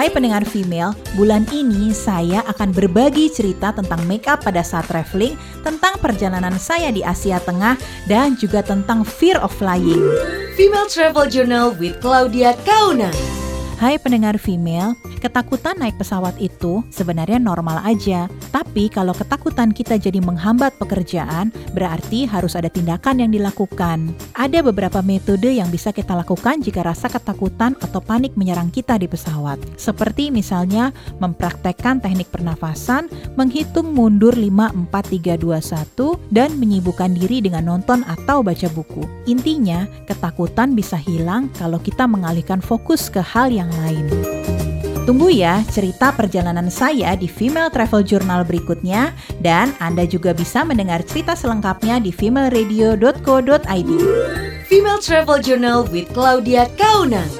Hai pendengar female, bulan ini saya akan berbagi cerita tentang makeup pada saat traveling, tentang perjalanan saya di Asia Tengah, dan juga tentang fear of flying. Female Travel Journal with Claudia Kauna. Hai pendengar female, ketakutan naik pesawat itu sebenarnya normal aja. Tapi kalau ketakutan kita jadi menghambat pekerjaan, berarti harus ada tindakan yang dilakukan. Ada beberapa metode yang bisa kita lakukan jika rasa ketakutan atau panik menyerang kita di pesawat. Seperti misalnya mempraktekkan teknik pernafasan, menghitung mundur 5, 4, 3, 2, 1, dan menyibukkan diri dengan nonton atau baca buku. Intinya, ketakutan bisa hilang kalau kita mengalihkan fokus ke hal yang lain. Tunggu ya cerita perjalanan saya di Female Travel Journal berikutnya dan Anda juga bisa mendengar cerita selengkapnya di femaleradio.co.id. Female Travel Journal with Claudia Kauna.